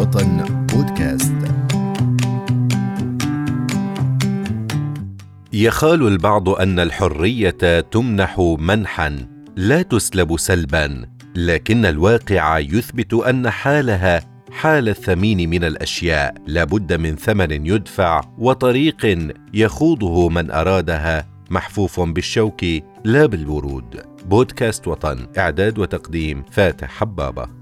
وطن بودكاست. يخال البعض أن الحرية تمنح منحا لا تسلب سلبا لكن الواقع يثبت أن حالها حال الثمين من الأشياء. لابد من ثمن يدفع وطريق يخوضه من أرادها محفوف بالشوك لا بالورود. بودكاست وطن إعداد وتقديم فاتح حبابة.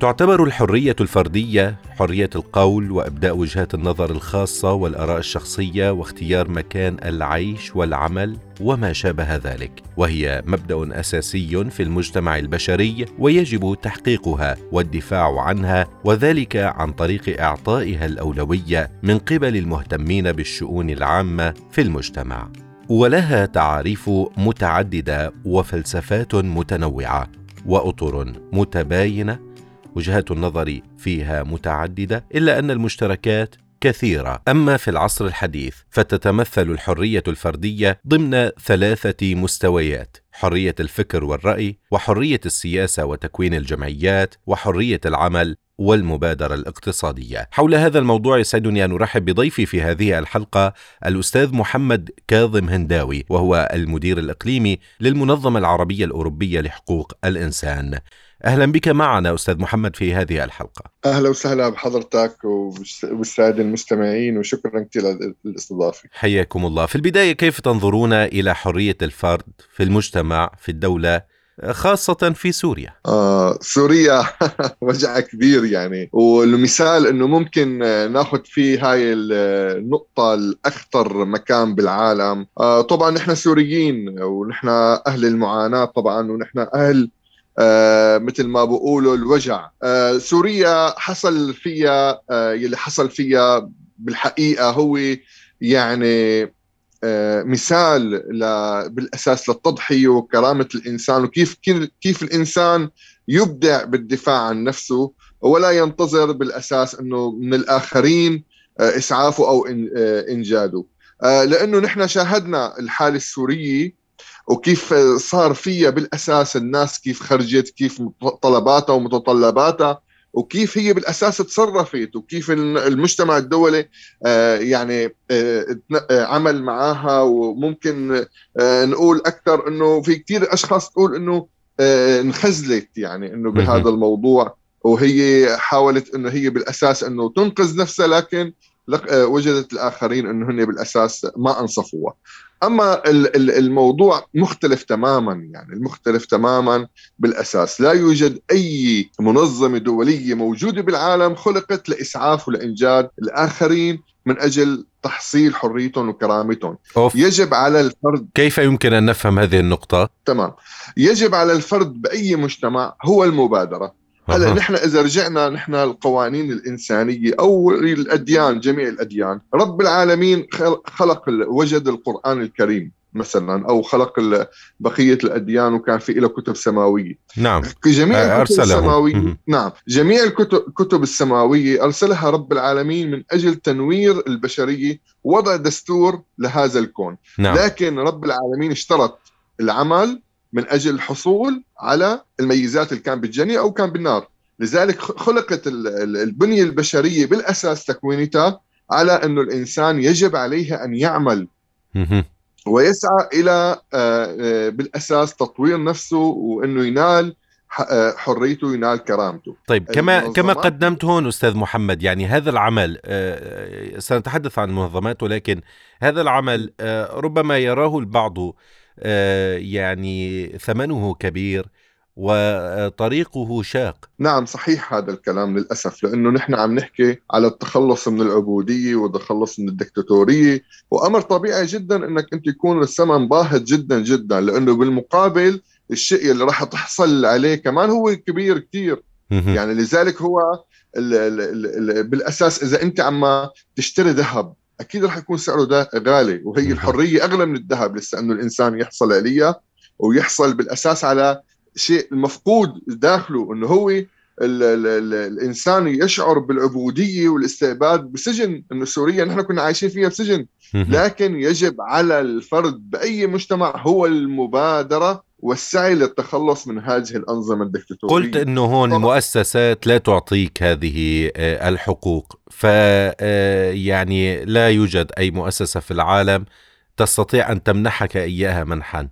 تعتبر الحرية الفردية حرية القول وإبداء وجهات النظر الخاصة والآراء الشخصية واختيار مكان العيش والعمل وما شابه ذلك وهي مبدأ أساسي في المجتمع البشري ويجب تحقيقها والدفاع عنها وذلك عن طريق إعطائها الأولوية من قبل المهتمين بالشؤون العامة في المجتمع. ولها تعاريف متعددة وفلسفات متنوعة وأطر متباينة وجهات النظر فيها متعددة إلا أن المشتركات كثيرة أما في العصر الحديث فتتمثل الحرية الفردية ضمن ثلاثة مستويات حرية الفكر والرأي وحرية السياسة وتكوين الجمعيات وحرية العمل والمبادرة الاقتصادية. حول هذا الموضوع يسعدني أن أرحب بضيفي في هذه الحلقة الأستاذ محمد كاظم هنداوي وهو المدير الإقليمي للمنظمة العربية الأوروبية لحقوق الإنسان. أهلا بك معنا أستاذ محمد في هذه الحلقة. أهلا وسهلا بحضرتك والسادة المستمعين وشكرا كثير للاستضافة. حياكم الله. في البداية كيف تنظرون إلى حرية الفرد في المجتمع في الدولة خاصة في سوريا آه سوريا وجع كبير يعني والمثال إنه ممكن ناخذ فيه هاي النقطة الأخطر مكان بالعالم آه طبعا نحن سوريين ونحن أهل المعاناة طبعا ونحن أهل آه مثل ما بقولوا الوجع. آه سوريا حصل فيها آه يلي حصل فيها بالحقيقة هو يعني مثال بالأساس للتضحية وكرامة الإنسان وكيف كيف الإنسان يبدع بالدفاع عن نفسه ولا ينتظر بالأساس إنه من الآخرين إسعافه أو إنجاده. لأنه نحن شاهدنا الحالة السورية وكيف صار فيها بالأساس الناس كيف خرجت كيف طلباتها ومتطلباتها وكيف هي بالأساس تصرفت وكيف المجتمع الدولي آه، يعني آه، آه، عمل معاها. وممكن نقول أكثر إنه في كثير أشخاص تقول إنه انخزلت يعني إنه بهذا الموضوع. وهي حاولت إنه هي بالأساس إنه تنقذ نفسها لكن وجدت الآخرين إنه هن بالأساس ما أنصفوها. أما الموضوع مختلف تماما يعني المختلف تماما بالأساس. لا يوجد أي منظمة دولية موجودة بالعالم خلقت لإسعاف ولإنجاد الآخرين من أجل تحصيل حريتهم وكرامتهم. أوف. يجب على الفرد كيف يمكن أن نفهم هذه النقطة؟ تمام. يجب على الفرد بأي مجتمع هو المبادرة. هلا نحن إذا رجعنا نحن القوانين الإنسانية أو الأديان جميع الأديان رب العالمين خلق وجد القرآن الكريم مثلا أو خلق بقية الأديان وكان في له كتب سماوية. نعم. جميع آه، الكتب السماوية نعم. جميع الكتب السماوية أرسلها رب العالمين من أجل تنوير البشرية وضع دستور لهذا الكون. نعم. لكن رب العالمين اشترط العمل من أجل الحصول على الميزات اللي كان بالجنة أو كان بالنار. لذلك خلقت البنية البشرية بالأساس تكوينتها على أنه الإنسان يجب عليه أن يعمل. ويسعى إلى آه، آه، بالأساس تطوير نفسه وأنه ينال آه، حريته ينال كرامته. طيب كما كما قدمت هون أستاذ محمد يعني هذا العمل سنتحدث عن المنظمات ولكن هذا العمل ربما يراه البعض يعني ثمنه كبير وطريقه شاق. نعم صحيح هذا الكلام للأسف لأنه نحن عم نحكي على التخلص من العبودية والتخلص من الدكتاتورية وأمر طبيعي جدا أنك أنت يكون الثمن باهظ جدا جدا لأنه بالمقابل الشيء اللي راح تحصل عليه كمان هو كبير كثير يعني لذلك هو ال ال ال بالأساس إذا أنت عم تشتري ذهب أكيد راح يكون سعره ده غالي وهي الحرية أغلى من الذهب لسه إنه الإنسان يحصل عليها ويحصل بالأساس على شيء المفقود داخله إنه هو ال ال ال الإنسان يشعر بالعبودية والاستعباد بسجن إنه سوريا نحن كنا عايشين فيها بسجن. لكن يجب على الفرد بأي مجتمع هو المبادرة والسعي للتخلص من هذه الأنظمة الدكتاتورية. قلت إنه هون المؤسسات لا تعطيك هذه آه، الحقوق. ف آه، يعني لا يوجد أي مؤسسة في العالم تستطيع أن تمنحك إياها منحا.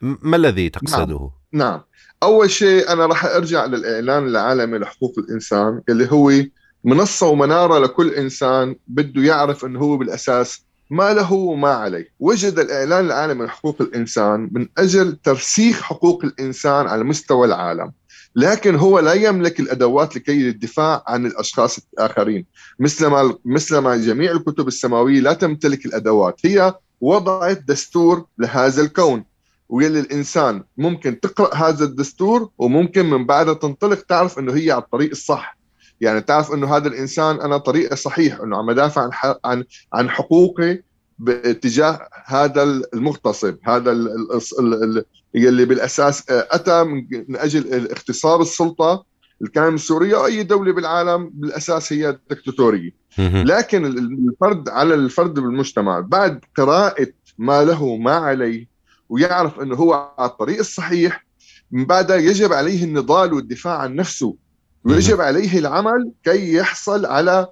ما الذي تقصده؟ نعم, نعم. أول شيء أنا راح أرجع للإعلان العالمي لحقوق الإنسان اللي هو منصه ومناره لكل إنسان بده يعرف إنه هو بالأساس ما له وما عليه. وجد الإعلان العالمي لحقوق الإنسان من أجل ترسيخ حقوق الإنسان على مستوى العالم. لكن هو لا يملك الأدوات لكي للدفاع عن الأشخاص الآخرين. مثلما مثلما جميع الكتب السماوية لا تمتلك الأدوات. هي وضعت دستور لهذا الكون. واللي الإنسان ممكن تقرأ هذا الدستور وممكن من بعدها تنطلق تعرف إنه هي على الطريق الصح. يعني تعرف إنه هذا الإنسان أنا طريقة صحيح إنه عم ادافع عن عن عن حقوقي باتجاه هذا المغتصب هذا اللي بالأساس أتى من أجل اغتصاب السلطة الكامل السوريه أو أي دولة بالعالم بالأساس هي دكتاتورية. لكن الفرد على الفرد بالمجتمع بعد قراءة ما له ما عليه ويعرف إنه هو على الطريق الصحيح من بعدها يجب عليه النضال والدفاع عن نفسه. ويجب عليه العمل كي يحصل على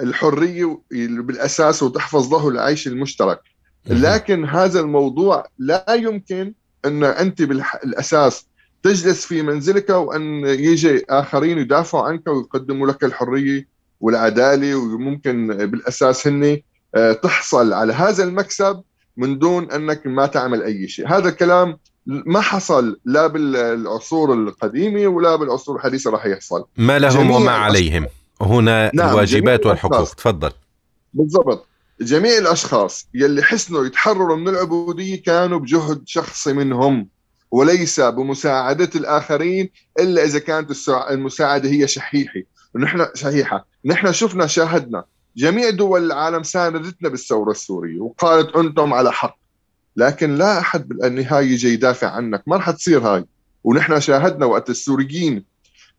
الحرية بالأساس وتحفظ له العيش المشترك. لكن هذا الموضوع لا يمكن أن أنت بالاساس تجلس في منزلك وأن يجي آخرين يدافعوا عنك ويقدموا لك الحرية والعدالة وممكن بالأساس هن آه، تحصل على هذا المكسب من دون أنك ما تعمل أي شيء، هذا الكلام ما حصل لا بالعصور القديمة ولا بالعصور الحديثة راح يحصل. ما لهم وما عليهم. هنا نعم الواجبات والحقوق. تفضل. بالضبط. جميع الأشخاص يلي حسنوا يتحرروا من العبودية كانوا بجهد شخصي منهم وليس بمساعدة الآخرين إلا إذا كانت المساعدة هي شحيحة. ونحن شحيحة. نحن شفنا شاهدنا. جميع دول العالم ساندتنا بالثورة السورية وقالت أنتم على حق. لكن لا أحد بالنهايه يجي يدافع عنك. ما رح تصير هاي. ونحن شاهدنا وقت السوريين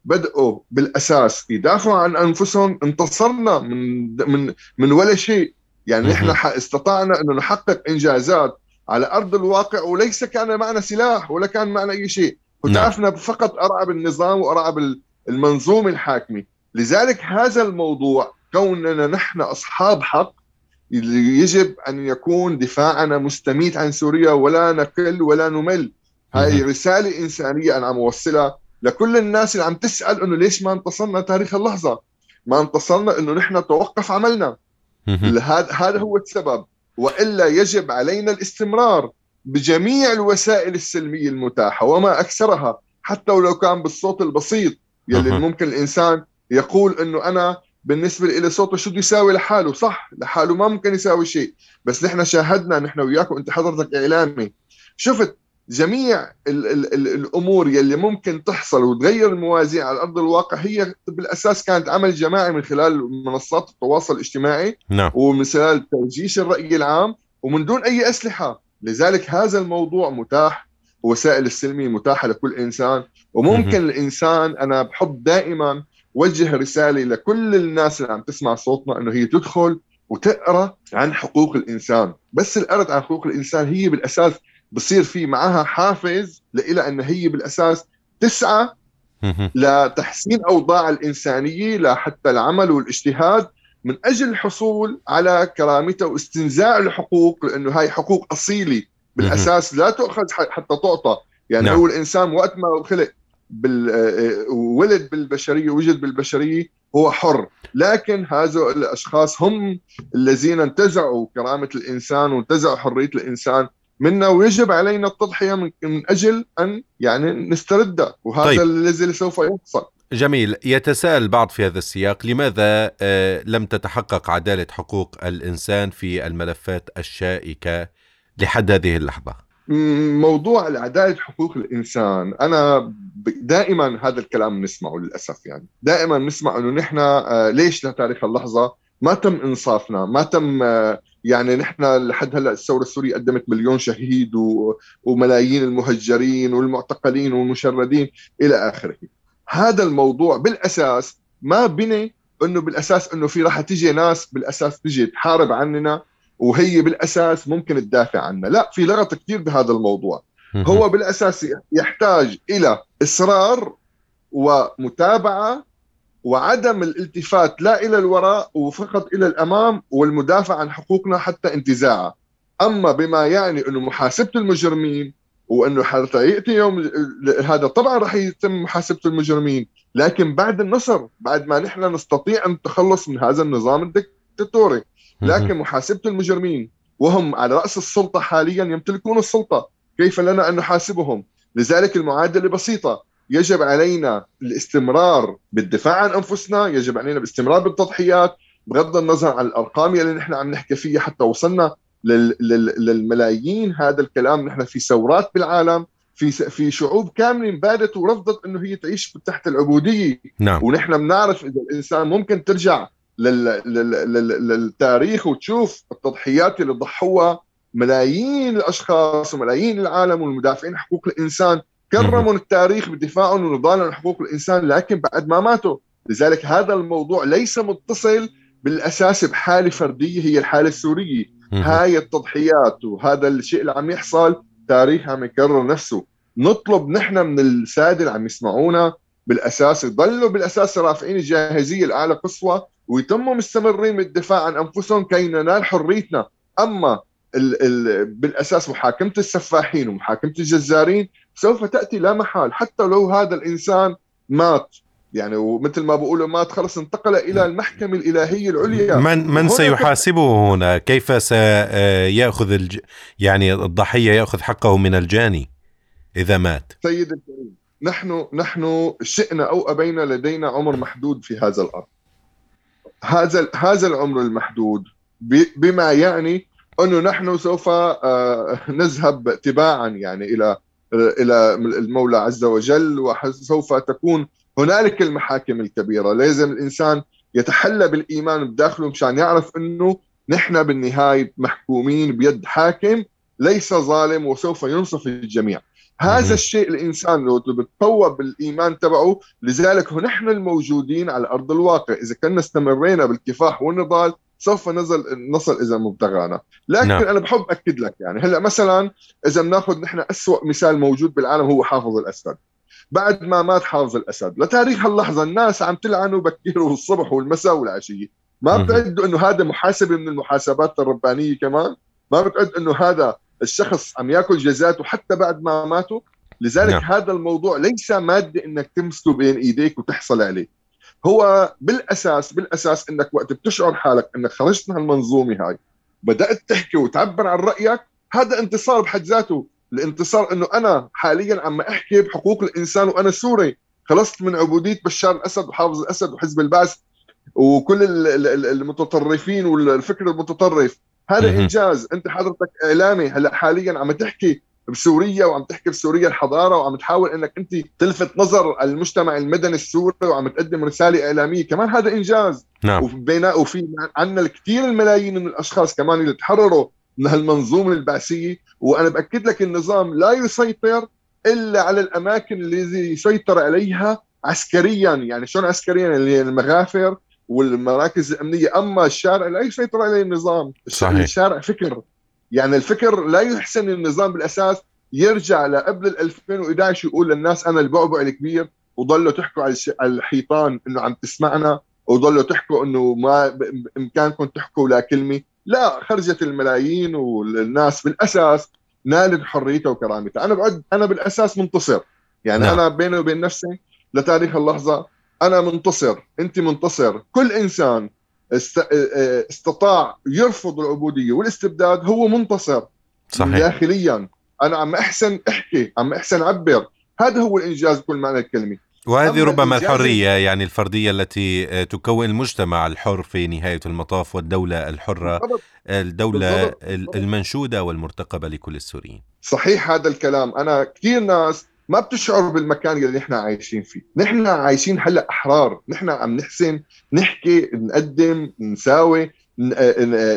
بدأوا بالأساس يدافعوا عن أنفسهم انتصرنا من من من ولا شيء. يعني نحن استطعنا إنه نحقق إنجازات على أرض الواقع وليس كان معنا سلاح ولا كان معنا أي شيء. وتعرفنا نعم. فقط أرعب النظام وأرعب المنظومة الحاكمة. لذلك هذا الموضوع كوننا نحن أصحاب حق يجب أن يكون دفاعنا مستميت عن سوريا ولا نقل ولا نمل. هاي رسالة إنسانية أنا عم أوصلها لكل الناس اللي عم تسأل إنه ليش ما انتصرنا تاريخ اللحظة؟ ما انتصرنا إنه نحن توقف عملنا. هذا هذا هو السبب. وإلا يجب علينا الاستمرار بجميع الوسائل السلمية المتاحة وما أكثرها حتى ولو كان بالصوت البسيط يلي ممكن الإنسان يقول إنه أنا بالنسبة لي صوته شو بده يساوي لحاله؟ صح لحاله ما ممكن يساوي شيء بس نحن شاهدنا نحن وياك وانت حضرتك إعلامي. شفت جميع ال ال ال الأمور يلي ممكن تحصل وتغير الموازين على أرض الواقع هي بالأساس كانت عمل جماعي من خلال منصات التواصل الاجتماعي نعم. ومن خلال ترجيش الرأي العام ومن دون أي أسلحة. لذلك هذا الموضوع متاح وسائل السلمية متاحة لكل إنسان. وممكن الإنسان أنا بحب دائما وجه رسالة لكل الناس اللي عم تسمع صوتنا إنه هي تدخل وتقرأ عن حقوق الإنسان. بس القرد عن حقوق الإنسان هي بالأساس بصير في معها حافز لإلى إن هي بالأساس تسعى لتحسين أوضاع الإنسانية لحتى العمل والاجتهاد من أجل الحصول على كرامتها واستنزاع الحقوق لأنه هاي حقوق أصيلة. بالأساس لا تؤخذ حتى تعطى. يعني نعم. هو الإنسان وقت ما خلق بال... آه، ولد بالبشرية وجد بالبشرية هو حر. لكن هذول الأشخاص هم الذين انتزعوا كرامة الإنسان وانتزعوا حرية الإنسان منا ويجب علينا التضحية من, من أجل أن يعني نستردها وهذا طيب. الذي سوف يحصل. جميل. يتساءل البعض في هذا السياق لماذا آه، لم تتحقق عدالة حقوق الإنسان في الملفات الشائكة لحد هذه اللحظة؟ موضوع العداله حقوق الإنسان. أنا دائما هذا الكلام نسمعه للأسف يعني. دائما نسمع إنه نحن آه، ليش لتاريخ اللحظة؟ ما تم إنصافنا. ما تم آه، يعني نحن لحد هلأ الثورة السورية قدمت مليون شهيد وملايين المهجرين والمعتقلين والمشردين إلى آخره. هذا الموضوع بالأساس ما بني إنه بالأساس إنه في راح تيجي ناس بالأساس تجي تحارب عننا وهي بالأساس ممكن تدافع عنا لا في لغط كثير بهذا الموضوع. هو بالأساس يحتاج إلى إصرار ومتابعة وعدم الالتفات لا إلى الوراء وفقط إلى الأمام والمدافع عن حقوقنا حتى انتزاعها أما بما يعني أنه محاسبة المجرمين وأنه حتى يأتي يوم هذا طبعا راح يتم محاسبة المجرمين لكن بعد النصر بعد ما نحن نستطيع ان نتخلص من هذا النظام الدكتاتوري. لكن محاسبة المجرمين وهم على رأس السلطة حاليا يمتلكون السلطة كيف لنا أن نحاسبهم لذلك المعادلة بسيطة يجب علينا الاستمرار بالدفاع عن أنفسنا يجب علينا الاستمرار بالتضحيات بغض النظر عن الأرقام اللي نحن عم نحكي فيها حتى وصلنا للملايين هذا الكلام نحن في ثورات بالعالم في في شعوب كاملة انبادت ورفضت إنه هي تعيش تحت العبودية نعم. ونحن بنعرف إذا الإنسان ممكن ترجع. للتاريخ وتشوف التضحيات اللي ضحوها ملايين الأشخاص وملايين العالم والمدافعين حقوق الإنسان. كرموا التاريخ بدفاعهم ونضالهم عن حقوق الإنسان لكن بعد ما ماتوا. لذلك هذا الموضوع ليس متصل بالأساس بحالة فردية هي الحالة السورية. هاي التضحيات وهذا الشيء اللي عم يحصل تاريخ عم يكرر نفسه. نطلب نحن من السادة اللي عم يسمعونا بالأساس يضلوا بالأساس رافعين الجاهزية الأعلى قصوى ويتموا مستمرين بالدفاع عن أنفسهم كي ننال حريتنا أما ال ال بالأساس محاكمة السفاحين ومحاكمة الجزارين سوف تأتي لا محال حتى لو هذا الإنسان مات يعني ومثل ما بقولوا مات خلص انتقل إلى المحكمة الإلهية العليا من من سيحاسبه هنا؟ كيف سيأخذ الج... يعني الضحية يأخذ حقه من الجاني إذا مات؟ سيد الكريم نحن نحن شئنا أو أبينا لدينا عمر محدود في هذا الأرض. هذا هذا العمر المحدود بما يعني أنه نحن سوف آه، نذهب تباعا يعني إلى إلى المولى عز وجل وسوف تكون هنالك المحاكم الكبيرة لازم الإنسان يتحلى بالإيمان بداخله مشان يعرف أنه نحن بالنهاية محكومين بيد حاكم ليس ظالم وسوف ينصف الجميع هذا الشيء الإنسان لو بتقوى بالإيمان تبعه لذلك نحن الموجودين على أرض الواقع. إذا كنا استمرينا بالكفاح والنضال سوف نزل نصل إذا مبتغانا. لكن نعم. أنا بحب أكد لك يعني هلأ مثلا إذا بناخذ نحن اسوء مثال موجود بالعالم هو حافظ الأسد. بعد ما مات حافظ الأسد لتاريخ اللحظة الناس عم تلعنه بكير والصبح والمساء والعشية. ما بتعدوا إنه هذا محاسبة من المحاسبات الربانية كمان؟ ما بتعد إنه هذا الشخص عم ياكل جزاته حتى بعد ما ماتوا. لذلك نعم. هذا الموضوع ليس مادة إنك تمسكه بين إيديك وتحصل عليه. هو بالاساس بالأساس إنك وقت بتشعر حالك إنك خرجت من هالمنظومة هاي بدأت تحكي وتعبر عن رأيك هذا انتصار بحد ذاته. الانتصار إنه أنا حاليا عم أحكي بحقوق الإنسان وأنا سوري. خلصت من عبودية بشار الأسد وحافظ الأسد وحزب البعث وكل المتطرفين والفكر المتطرف. هذا إنجاز. أنت حضرتك إعلامي هلأ حاليا عم تحكي بسوريا وعم تحكي بسوريا الحضارة وعم تحاول إنك أنت تلفت نظر المجتمع المدني السوري وعم تقدم رسالة إعلامية. كمان هذا إنجاز. نعم. وبين وفي عندنا الكثير الملايين من الأشخاص كمان اللي تحرروا من هالمنظومة البعثية. وأنا بأكد لك النظام لا يسيطر إلا على الأماكن اللي يسيطر عليها عسكريا. يعني شلون عسكريا؟ اللي المغافر والمراكز الأمنية أما الشارع لا يسيطر عليه النظام. صحيح. الشارع فكر. يعني الفكر لا يحسن النظام بالأساس يرجع لقبل 2011 يقول للناس أنا البعبع الكبير وضلوا تحكوا على الحيطان إنه عم تسمعنا وضلوا تحكوا إنه ما بإمكانكم تحكوا لا كلمة. لا خرجت الملايين والناس بالأساس نالت حريتها وكرامتها. أنا بعد أنا بالأساس منتصر. يعني نعم. أنا بيني وبين نفسي لتاريخ اللحظة أنا منتصر أنت منتصر. كل إنسان استطاع يرفض العبودية والاستبداد هو منتصر. صحيح. داخليا. أنا عم أحسن أحكي عم أحسن أعبر. هذا هو الإنجاز بكل معنى الكلمة. وهذه ربما الحرية يعني الفردية التي آه، تكون المجتمع الحر في نهاية المطاف والدولة الحرة الدولة بالضبط. المنشودة والمرتقبة لكل السوريين. صحيح هذا الكلام. أنا كثير ناس ما بتشعر بالمكان اللي نحن عايشين فيه. نحن عايشين هلأ أحرار. نحن عم نحسن نحكي نقدم نساوي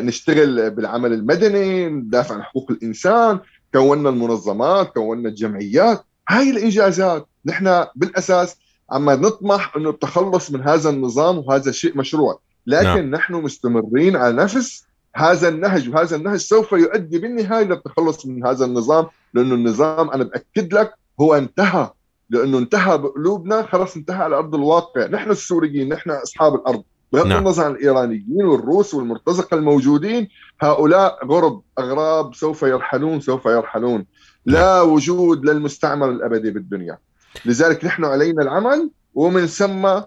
نشتغل بالعمل المدني ندافع عن حقوق الإنسان كونا المنظمات كونا الجمعيات. هاي الانجازات نحن بالأساس اما نطمح إنه التخلص من هذا النظام وهذا الشيء مشروع. لكن نعم. نحن مستمرين على نفس هذا النهج وهذا النهج سوف يؤدي بالنهاية للتخلص من هذا النظام لأنه النظام أنا بأكد لك هو انتهى لأنه انتهى بقلوبنا خلص انتهى على أرض الواقع. نحن السوريين نحن أصحاب الأرض. بغض نعم. النظر عن الإيرانيين والروس والمرتزقة الموجودين هؤلاء غرب أغراب سوف يرحلون سوف يرحلون. لا نعم. وجود للمستعمر الأبدي بالدنيا. لذلك نحن علينا العمل ومن ثم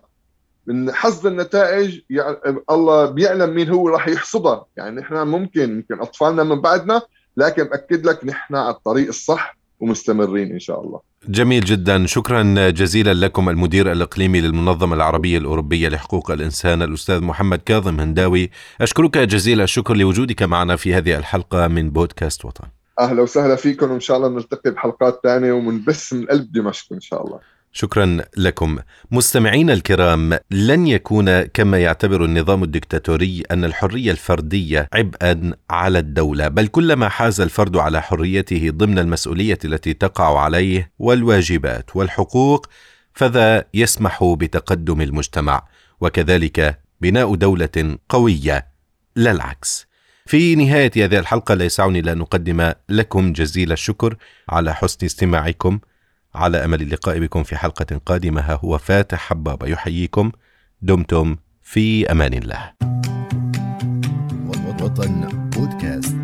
من حصد النتائج يعني الله بيعلم مين هو راح يحصدها. يعني نحن ممكن يمكن أطفالنا من بعدنا لكن باكد لك نحن على الطريق الصح. ومستمرين إن شاء الله. جميل جدا. شكرا جزيلا لكم المدير الإقليمي للمنظمة العربية الأوروبية لحقوق الإنسان الأستاذ محمد كاظم هنداوي. أشكرك جزيل الشكر لوجودك معنا في هذه الحلقة من بودكاست وطن. أهلا وسهلا فيكم وإن شاء الله نلتقي بحلقات ثانية ومنبث من قلب دمشق إن شاء الله. شكرا لكم. مستمعينا الكرام لن يكون كما يعتبر النظام الدكتاتوري أن الحرية الفردية عبئا على الدولة بل كلما حاز الفرد على حريته ضمن المسؤولية التي تقع عليه والواجبات والحقوق فذا يسمح بتقدم المجتمع وكذلك بناء دولة قوية لا العكس في نهاية هذه الحلقة لا يسعني الا أن أقدم لكم جزيل الشكر على حسن استماعكم. على أمل اللقاء بكم في حلقة قادمة. ها هو فاتح حبابة يحييكم. دمتم في أمان الله. وطن بودكاست.